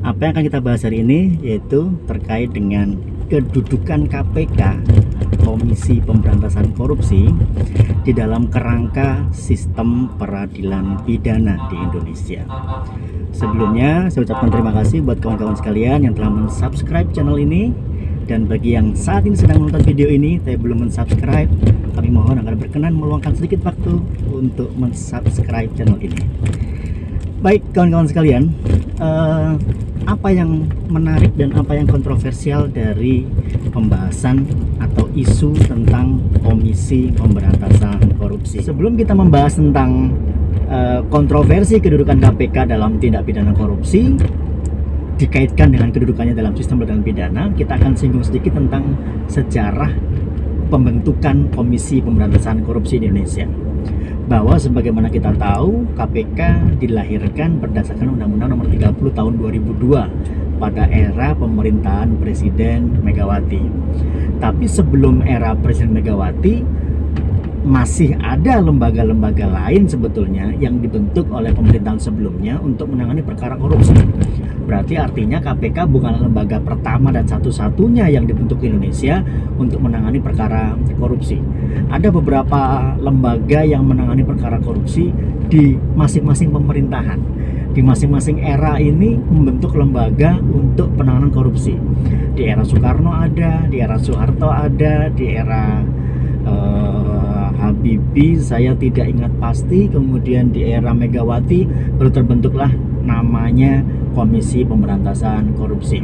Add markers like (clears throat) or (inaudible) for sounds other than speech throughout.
Apa yang akan kita bahas hari ini yaitu terkait dengan kedudukan KPK Komisi Pemberantasan Korupsi di dalam kerangka sistem peradilan pidana di Indonesia. Sebelumnya saya ucapkan terima kasih buat kawan-kawan sekalian yang telah mensubscribe channel ini dan bagi yang saat ini sedang menonton video ini tapi belum mensubscribe kami mohon agar berkenan meluangkan sedikit waktu untuk mensubscribe channel ini. Baik kawan-kawan sekalian, uh, apa yang menarik dan apa yang kontroversial dari pembahasan atau isu tentang Komisi Pemberantasan Korupsi. Sebelum kita membahas tentang uh, kontroversi kedudukan KPK dalam tindak pidana korupsi dikaitkan dengan kedudukannya dalam sistem peradilan pidana, kita akan singgung sedikit tentang sejarah pembentukan Komisi Pemberantasan Korupsi di Indonesia bahwa sebagaimana kita tahu KPK dilahirkan berdasarkan Undang-Undang Nomor 30 Tahun 2002 pada era pemerintahan Presiden Megawati. Tapi sebelum era Presiden Megawati masih ada lembaga-lembaga lain sebetulnya yang dibentuk oleh pemerintahan sebelumnya untuk menangani perkara korupsi. Berarti artinya KPK bukan lembaga pertama dan satu-satunya yang dibentuk di Indonesia untuk menangani perkara korupsi. Ada beberapa lembaga yang menangani perkara korupsi di masing-masing pemerintahan. Di masing-masing era ini membentuk lembaga untuk penanganan korupsi. Di era Soekarno ada, di era Soeharto ada, di era uh, Habibie saya tidak ingat pasti. Kemudian di era Megawati baru terbentuklah namanya Komisi Pemberantasan Korupsi.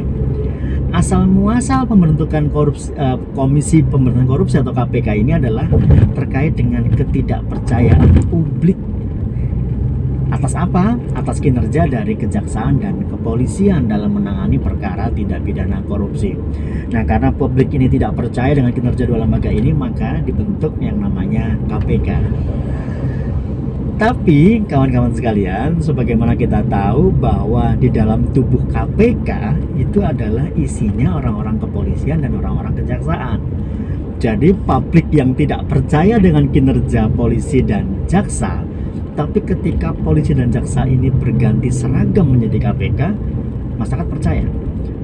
Asal muasal pembentukan korupsi, uh, Komisi Pemberantasan Korupsi atau KPK ini adalah terkait dengan ketidakpercayaan publik Atas apa? Atas kinerja dari kejaksaan dan kepolisian dalam menangani perkara tindak pidana korupsi. Nah, karena publik ini tidak percaya dengan kinerja dua lembaga ini, maka dibentuk yang namanya KPK. Tapi kawan-kawan sekalian, sebagaimana kita tahu bahwa di dalam tubuh KPK itu adalah isinya orang-orang kepolisian dan orang-orang kejaksaan. Jadi publik yang tidak percaya dengan kinerja polisi dan jaksa tapi ketika polisi dan jaksa ini berganti seragam menjadi KPK, masyarakat percaya.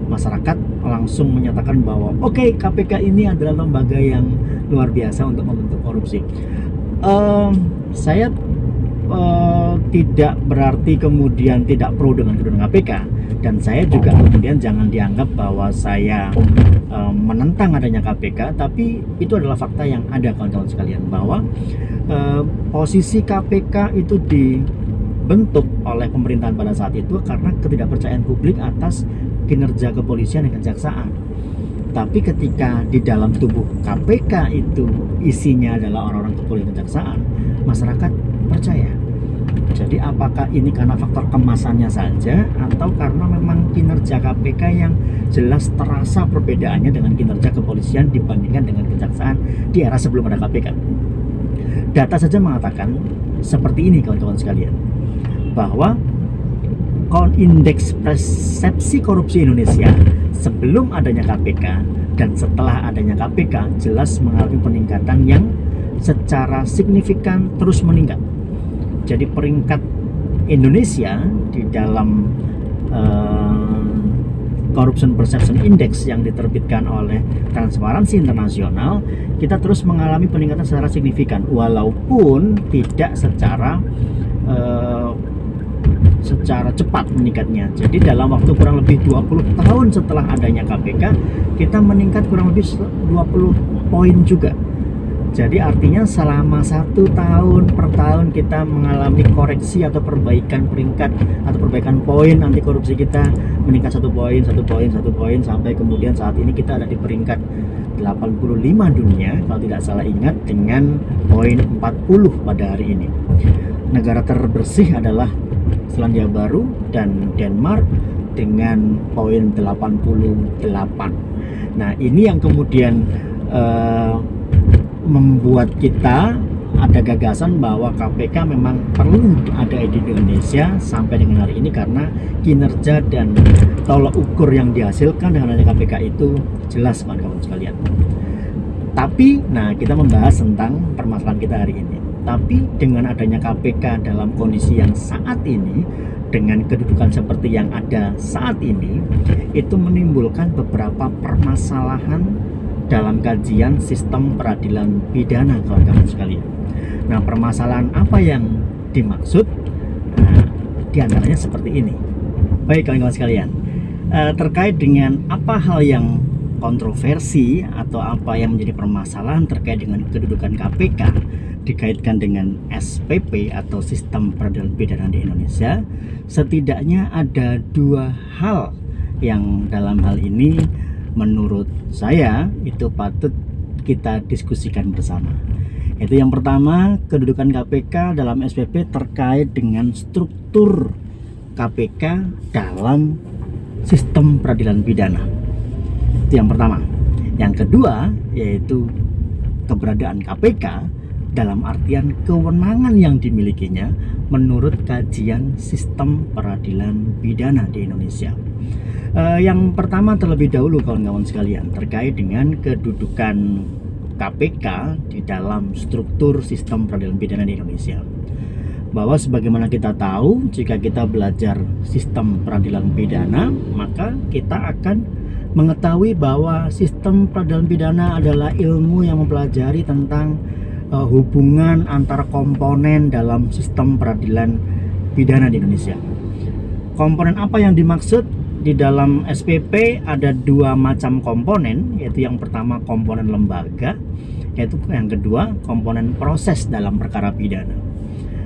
Masyarakat langsung menyatakan bahwa oke okay, KPK ini adalah lembaga yang luar biasa untuk membentuk korupsi. Uh, saya uh, tidak berarti kemudian tidak pro dengan kedudukan KPK dan saya juga kemudian jangan dianggap bahwa saya uh, menentang adanya KPK tapi itu adalah fakta yang ada kawan-kawan sekalian bahwa uh, posisi KPK itu dibentuk oleh pemerintahan pada saat itu karena ketidakpercayaan publik atas kinerja kepolisian dan kejaksaan. Tapi ketika di dalam tubuh KPK itu isinya adalah orang-orang kepolisian dan kejaksaan masyarakat percaya jadi apakah ini karena faktor kemasannya saja atau karena memang kinerja KPK yang jelas terasa perbedaannya dengan kinerja kepolisian dibandingkan dengan kejaksaan di era sebelum ada KPK. Data saja mengatakan seperti ini kawan-kawan sekalian bahwa indeks persepsi korupsi Indonesia sebelum adanya KPK dan setelah adanya KPK jelas mengalami peningkatan yang secara signifikan terus meningkat jadi peringkat Indonesia di dalam uh, Corruption Perception Index yang diterbitkan oleh Transparansi Internasional kita terus mengalami peningkatan secara signifikan walaupun tidak secara uh, secara cepat meningkatnya. Jadi dalam waktu kurang lebih 20 tahun setelah adanya KPK, kita meningkat kurang lebih 20 poin juga jadi artinya selama satu tahun per tahun kita mengalami koreksi atau perbaikan peringkat atau perbaikan poin anti korupsi kita meningkat satu poin, satu poin, satu poin sampai kemudian saat ini kita ada di peringkat 85 dunia kalau tidak salah ingat dengan poin 40 pada hari ini. Negara terbersih adalah Selandia Baru dan Denmark dengan poin 88. Nah, ini yang kemudian uh, membuat kita ada gagasan bahwa KPK memang perlu ada di Indonesia sampai dengan hari ini karena kinerja dan tolak ukur yang dihasilkan dengan adanya KPK itu jelas kawan-kawan sekalian. Tapi, nah kita membahas tentang permasalahan kita hari ini. Tapi dengan adanya KPK dalam kondisi yang saat ini dengan kedudukan seperti yang ada saat ini itu menimbulkan beberapa permasalahan dalam kajian sistem peradilan pidana kawan-kawan sekalian. Nah, permasalahan apa yang dimaksud? Nah, di antaranya seperti ini. Baik kawan-kawan sekalian, eh, terkait dengan apa hal yang kontroversi atau apa yang menjadi permasalahan terkait dengan kedudukan KPK dikaitkan dengan SPP atau Sistem Peradilan Pidana di Indonesia, setidaknya ada dua hal yang dalam hal ini menurut saya itu patut kita diskusikan bersama. Itu yang pertama, kedudukan KPK dalam SPP terkait dengan struktur KPK dalam sistem peradilan pidana. Itu yang pertama. Yang kedua yaitu keberadaan KPK dalam artian kewenangan yang dimilikinya menurut kajian sistem peradilan pidana di Indonesia. Uh, yang pertama terlebih dahulu kawan-kawan sekalian terkait dengan kedudukan KPK di dalam struktur sistem peradilan pidana di Indonesia. Bahwa sebagaimana kita tahu, jika kita belajar sistem peradilan pidana, maka kita akan mengetahui bahwa sistem peradilan pidana adalah ilmu yang mempelajari tentang uh, hubungan antara komponen dalam sistem peradilan pidana di Indonesia. Komponen apa yang dimaksud? Di dalam SPP ada dua macam komponen, yaitu yang pertama komponen lembaga, yaitu yang kedua komponen proses dalam perkara pidana.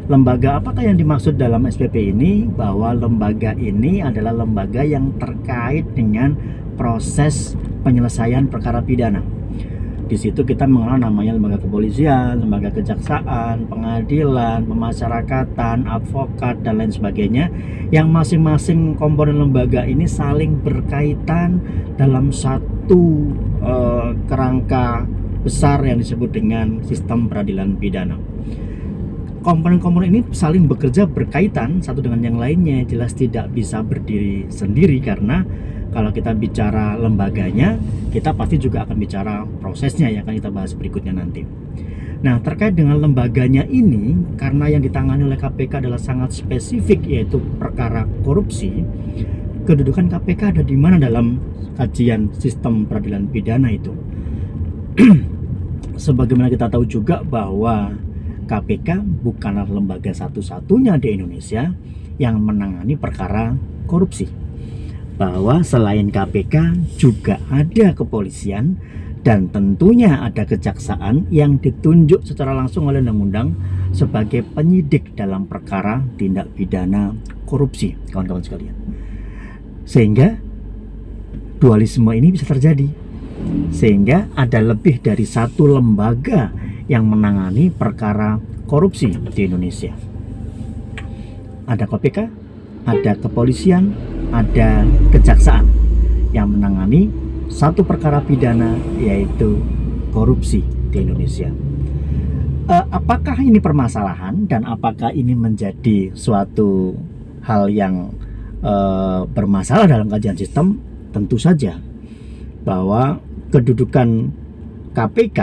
Lembaga apakah yang dimaksud dalam SPP ini? Bahwa lembaga ini adalah lembaga yang terkait dengan proses penyelesaian perkara pidana di situ kita mengenal namanya lembaga kepolisian, lembaga kejaksaan, pengadilan, pemasyarakatan, advokat dan lain sebagainya yang masing-masing komponen lembaga ini saling berkaitan dalam satu uh, kerangka besar yang disebut dengan sistem peradilan pidana. Komponen-komponen ini saling bekerja berkaitan satu dengan yang lainnya, jelas tidak bisa berdiri sendiri karena kalau kita bicara lembaganya, kita pasti juga akan bicara prosesnya yang akan kita bahas berikutnya nanti. Nah, terkait dengan lembaganya ini, karena yang ditangani oleh KPK adalah sangat spesifik, yaitu perkara korupsi, kedudukan KPK ada di mana dalam kajian sistem peradilan pidana itu? (clears throat) Sebagaimana kita tahu juga bahwa KPK bukanlah lembaga satu-satunya di Indonesia yang menangani perkara korupsi bahwa selain KPK juga ada kepolisian dan tentunya ada kejaksaan yang ditunjuk secara langsung oleh undang-undang sebagai penyidik dalam perkara tindak pidana korupsi, kawan-kawan sekalian. Sehingga dualisme ini bisa terjadi. Sehingga ada lebih dari satu lembaga yang menangani perkara korupsi di Indonesia. Ada KPK, ada kepolisian, ada kejaksaan yang menangani satu perkara pidana yaitu korupsi di Indonesia. Uh, apakah ini permasalahan dan apakah ini menjadi suatu hal yang uh, bermasalah dalam kajian sistem? Tentu saja bahwa kedudukan KPK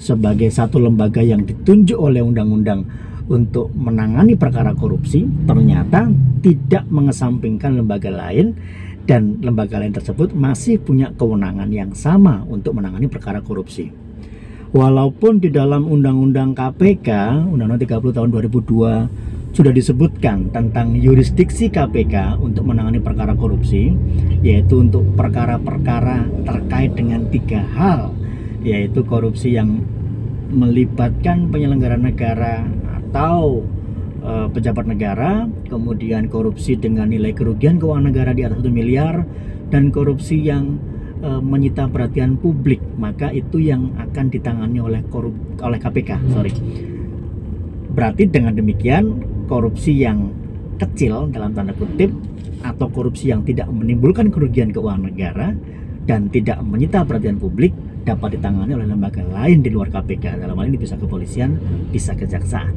sebagai satu lembaga yang ditunjuk oleh undang-undang untuk menangani perkara korupsi ternyata tidak mengesampingkan lembaga lain dan lembaga lain tersebut masih punya kewenangan yang sama untuk menangani perkara korupsi. Walaupun di dalam Undang-Undang KPK, Undang-Undang 30 tahun 2002 sudah disebutkan tentang yurisdiksi KPK untuk menangani perkara korupsi, yaitu untuk perkara-perkara terkait dengan tiga hal, yaitu korupsi yang melibatkan penyelenggara negara atau uh, pejabat negara, kemudian korupsi dengan nilai kerugian keuangan negara di atas 1 miliar dan korupsi yang uh, menyita perhatian publik, maka itu yang akan ditangani oleh korup oleh KPK, sorry. Berarti dengan demikian korupsi yang kecil dalam tanda kutip atau korupsi yang tidak menimbulkan kerugian keuangan negara dan tidak menyita perhatian publik dapat ditangani oleh lembaga lain di luar KPK dalam hal ini bisa kepolisian bisa kejaksaan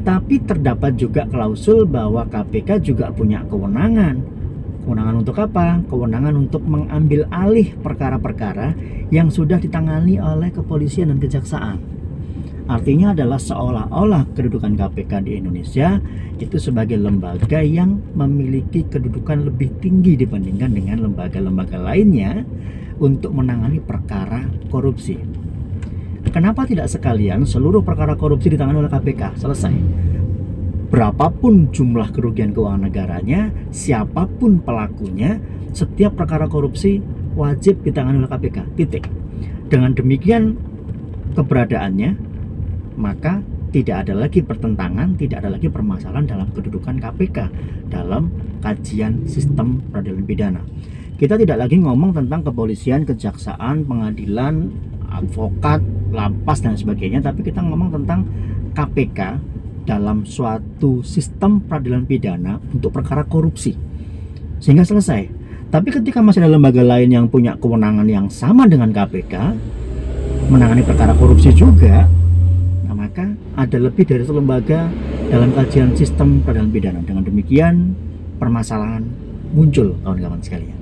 tapi terdapat juga klausul bahwa KPK juga punya kewenangan. Kewenangan untuk apa? Kewenangan untuk mengambil alih perkara-perkara yang sudah ditangani oleh kepolisian dan kejaksaan. Artinya adalah seolah-olah kedudukan KPK di Indonesia itu sebagai lembaga yang memiliki kedudukan lebih tinggi dibandingkan dengan lembaga-lembaga lainnya untuk menangani perkara korupsi. Kenapa tidak sekalian seluruh perkara korupsi ditangani oleh KPK? Selesai. Berapapun jumlah kerugian keuangan negaranya, siapa pun pelakunya, setiap perkara korupsi wajib ditangani oleh KPK. Titik. Dengan demikian keberadaannya maka tidak ada lagi pertentangan, tidak ada lagi permasalahan dalam kedudukan KPK dalam kajian sistem peradilan pidana. Kita tidak lagi ngomong tentang kepolisian, kejaksaan, pengadilan, advokat, lapas dan sebagainya, tapi kita ngomong tentang KPK dalam suatu sistem peradilan pidana untuk perkara korupsi. Sehingga selesai. Tapi ketika masih ada lembaga lain yang punya kewenangan yang sama dengan KPK, menangani perkara korupsi juga, maka ada lebih dari satu lembaga dalam kajian sistem peradilan pidana. Dengan demikian, permasalahan muncul kawan-kawan sekalian.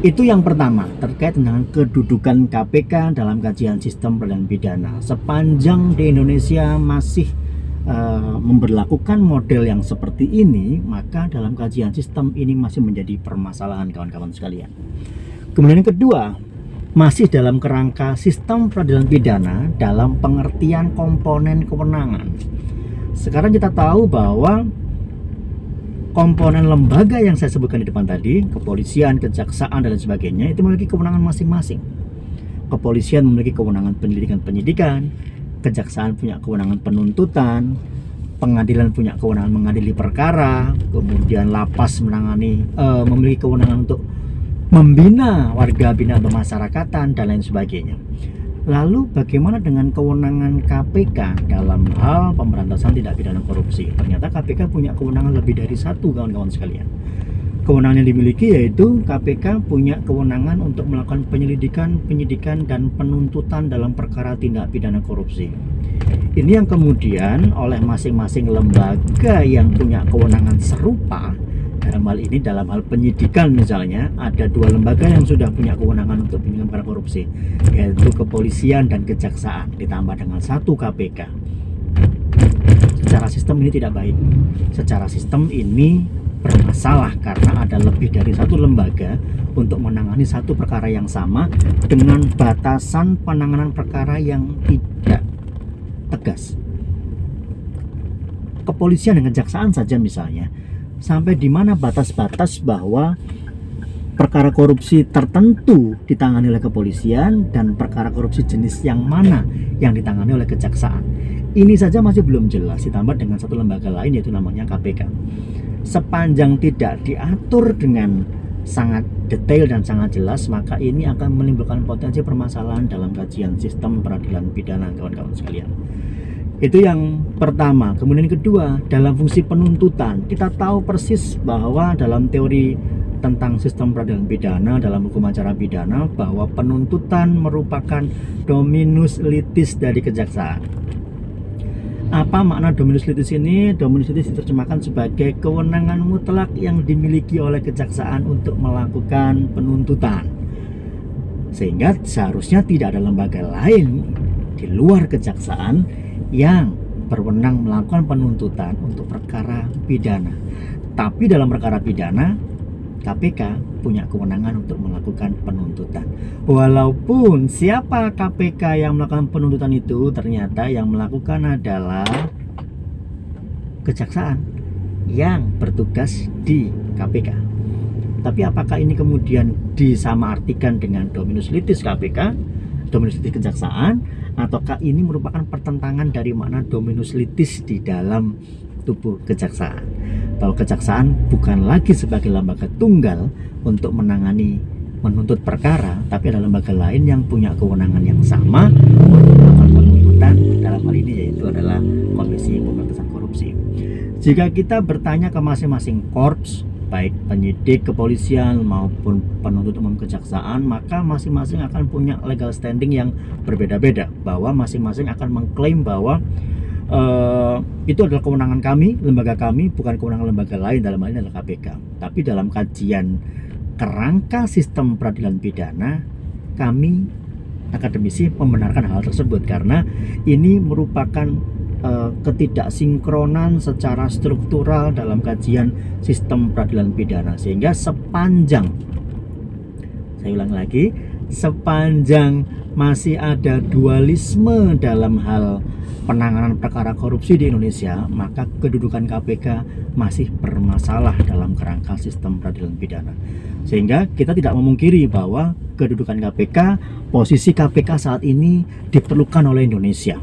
Itu yang pertama terkait dengan kedudukan KPK dalam kajian sistem peradilan pidana. Sepanjang di Indonesia masih uh, memberlakukan model yang seperti ini, maka dalam kajian sistem ini masih menjadi permasalahan kawan-kawan sekalian. Kemudian yang kedua, masih dalam kerangka sistem peradilan pidana dalam pengertian komponen kewenangan. Sekarang kita tahu bahwa komponen lembaga yang saya sebutkan di depan tadi, kepolisian, kejaksaan dan sebagainya itu memiliki kewenangan masing-masing. Kepolisian memiliki kewenangan penyelidikan-penyidikan, kejaksaan punya kewenangan penuntutan, pengadilan punya kewenangan mengadili perkara, kemudian lapas menangani uh, memiliki kewenangan untuk membina warga bina pemasarakatan dan lain sebagainya. Lalu bagaimana dengan kewenangan KPK dalam hal pemberantasan tindak pidana korupsi? Ternyata KPK punya kewenangan lebih dari satu kawan-kawan sekalian. Kewenangan yang dimiliki yaitu KPK punya kewenangan untuk melakukan penyelidikan, penyidikan, dan penuntutan dalam perkara tindak pidana korupsi. Ini yang kemudian oleh masing-masing lembaga yang punya kewenangan serupa dalam hal ini dalam hal penyidikan misalnya ada dua lembaga yang sudah punya kewenangan untuk perkara korupsi yaitu kepolisian dan kejaksaan ditambah dengan satu KPK secara sistem ini tidak baik. Secara sistem ini bermasalah karena ada lebih dari satu lembaga untuk menangani satu perkara yang sama dengan batasan penanganan perkara yang tidak tegas. Kepolisian dan kejaksaan saja misalnya sampai di mana batas-batas bahwa perkara korupsi tertentu ditangani oleh kepolisian dan perkara korupsi jenis yang mana yang ditangani oleh kejaksaan. Ini saja masih belum jelas ditambah dengan satu lembaga lain yaitu namanya KPK. Sepanjang tidak diatur dengan sangat detail dan sangat jelas maka ini akan menimbulkan potensi permasalahan dalam kajian sistem peradilan pidana kawan-kawan sekalian. Itu yang pertama. Kemudian yang kedua, dalam fungsi penuntutan, kita tahu persis bahwa dalam teori tentang sistem peradilan pidana dalam hukum acara pidana bahwa penuntutan merupakan dominus litis dari kejaksaan. Apa makna dominus litis ini? Dominus litis diterjemahkan sebagai kewenangan mutlak yang dimiliki oleh kejaksaan untuk melakukan penuntutan. Sehingga seharusnya tidak ada lembaga lain di luar kejaksaan yang berwenang melakukan penuntutan untuk perkara pidana. Tapi dalam perkara pidana, KPK punya kewenangan untuk melakukan penuntutan. Walaupun siapa KPK yang melakukan penuntutan itu ternyata yang melakukan adalah kejaksaan yang bertugas di KPK. Tapi apakah ini kemudian disamaartikan dengan dominus litis KPK, dominus litis kejaksaan, ataukah ini merupakan pertentangan dari makna dominus litis di dalam tubuh kejaksaan? Bahwa kejaksaan bukan lagi sebagai lembaga tunggal untuk menangani menuntut perkara tapi ada lembaga lain yang punya kewenangan yang sama untuk melakukan penuntutan dalam hal ini yaitu adalah Komisi Pemberantasan Korupsi. Jika kita bertanya ke masing-masing korps baik penyidik kepolisian maupun penuntut umum kejaksaan maka masing-masing akan punya legal standing yang berbeda-beda bahwa masing-masing akan mengklaim bahwa uh, itu adalah kewenangan kami lembaga kami bukan kewenangan lembaga lain dalam hal ini adalah KPK tapi dalam kajian kerangka sistem peradilan pidana kami akademisi membenarkan hal tersebut karena ini merupakan uh, ketidaksinkronan secara struktural dalam kajian sistem peradilan pidana sehingga sepanjang saya ulang lagi sepanjang masih ada dualisme dalam hal penanganan perkara korupsi di Indonesia, maka kedudukan KPK masih bermasalah dalam kerangka sistem peradilan pidana. Sehingga kita tidak memungkiri bahwa kedudukan KPK, posisi KPK saat ini diperlukan oleh Indonesia.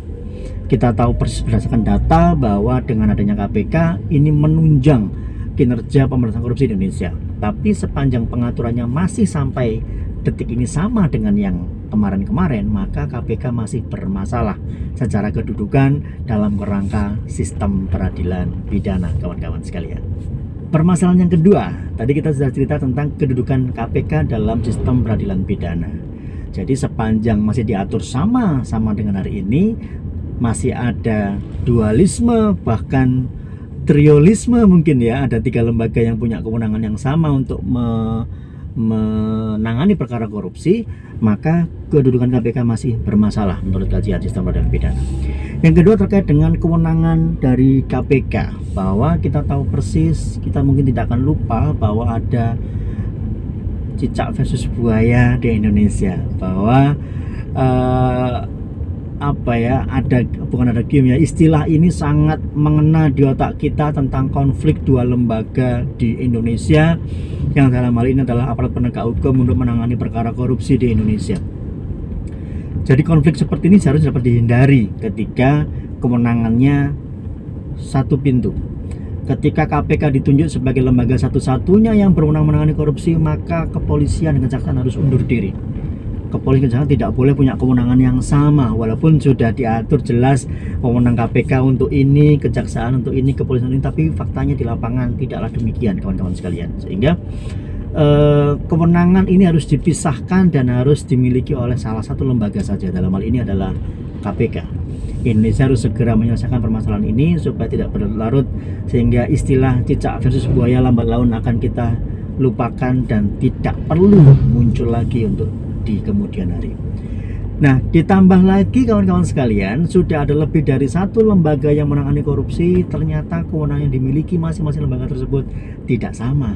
Kita tahu persis berdasarkan data bahwa dengan adanya KPK ini menunjang kinerja pemberantasan korupsi di Indonesia. Tapi sepanjang pengaturannya masih sampai detik ini sama dengan yang kemarin-kemarin, maka KPK masih bermasalah secara kedudukan dalam kerangka sistem peradilan pidana, kawan-kawan sekalian. Permasalahan yang kedua, tadi kita sudah cerita tentang kedudukan KPK dalam sistem peradilan pidana. Jadi sepanjang masih diatur sama sama dengan hari ini, masih ada dualisme bahkan triolisme mungkin ya, ada tiga lembaga yang punya kewenangan yang sama untuk me menangani perkara korupsi, maka kedudukan KPK masih bermasalah menurut kajian sistem peradilan pidana. Yang kedua terkait dengan kewenangan dari KPK, bahwa kita tahu persis, kita mungkin tidak akan lupa bahwa ada cicak versus buaya di Indonesia, bahwa uh, apa ya ada bukan ada game ya istilah ini sangat mengena di otak kita tentang konflik dua lembaga di Indonesia yang dalam hal ini adalah aparat penegak hukum untuk menangani perkara korupsi di Indonesia. Jadi konflik seperti ini seharusnya dapat dihindari ketika kewenangannya satu pintu. Ketika KPK ditunjuk sebagai lembaga satu-satunya yang berwenang menangani korupsi, maka kepolisian dan kejaksaan harus undur diri kepolisian kejaksaan tidak boleh punya kewenangan yang sama walaupun sudah diatur jelas wewenang KPK untuk ini kejaksaan untuk ini kepolisian ini tapi faktanya di lapangan tidaklah demikian kawan-kawan sekalian. Sehingga eh, kewenangan ini harus dipisahkan dan harus dimiliki oleh salah satu lembaga saja. Dalam hal ini adalah KPK Indonesia harus segera menyelesaikan permasalahan ini supaya tidak berlarut sehingga istilah cicak versus buaya lambat laun akan kita lupakan dan tidak perlu muncul lagi untuk di kemudian hari. Nah, ditambah lagi kawan-kawan sekalian, sudah ada lebih dari satu lembaga yang menangani korupsi, ternyata kewenangan yang dimiliki masing-masing lembaga tersebut tidak sama.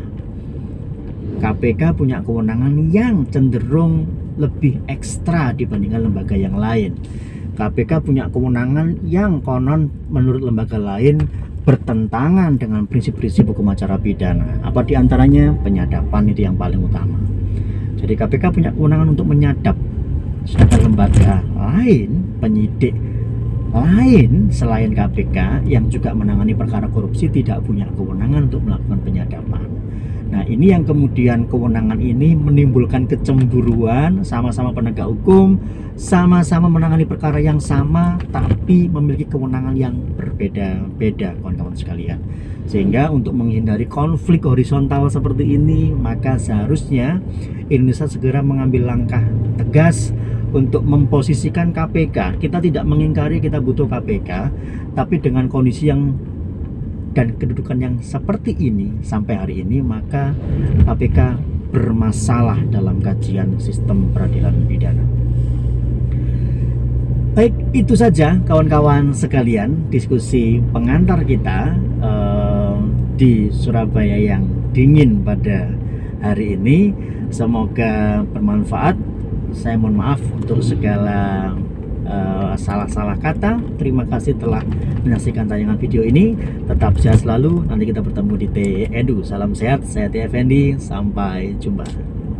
KPK punya kewenangan yang cenderung lebih ekstra dibandingkan lembaga yang lain. KPK punya kewenangan yang konon menurut lembaga lain bertentangan dengan prinsip-prinsip hukum acara pidana. Apa di antaranya? Penyadapan itu yang paling utama. Jadi KPK punya kewenangan untuk menyadap sedangkan lembaga lain penyidik lain selain KPK yang juga menangani perkara korupsi tidak punya kewenangan untuk melakukan penyadapan. Nah, ini yang kemudian kewenangan ini menimbulkan kecemburuan, sama-sama penegak hukum, sama-sama menangani perkara yang sama, tapi memiliki kewenangan yang berbeda-beda, kawan-kawan sekalian. Sehingga untuk menghindari konflik horizontal seperti ini, maka seharusnya Indonesia segera mengambil langkah tegas untuk memposisikan KPK. Kita tidak mengingkari kita butuh KPK, tapi dengan kondisi yang dan kedudukan yang seperti ini sampai hari ini maka KPK bermasalah dalam kajian sistem peradilan pidana. Baik, itu saja kawan-kawan sekalian diskusi pengantar kita uh, di Surabaya yang dingin pada hari ini. Semoga bermanfaat. Saya mohon maaf untuk segala Eh, salah-salah uh, kata. Terima kasih telah menyaksikan tayangan video ini. Tetap sehat selalu. Nanti kita bertemu di T Edu. Salam sehat. Saya T Effendi. Sampai jumpa.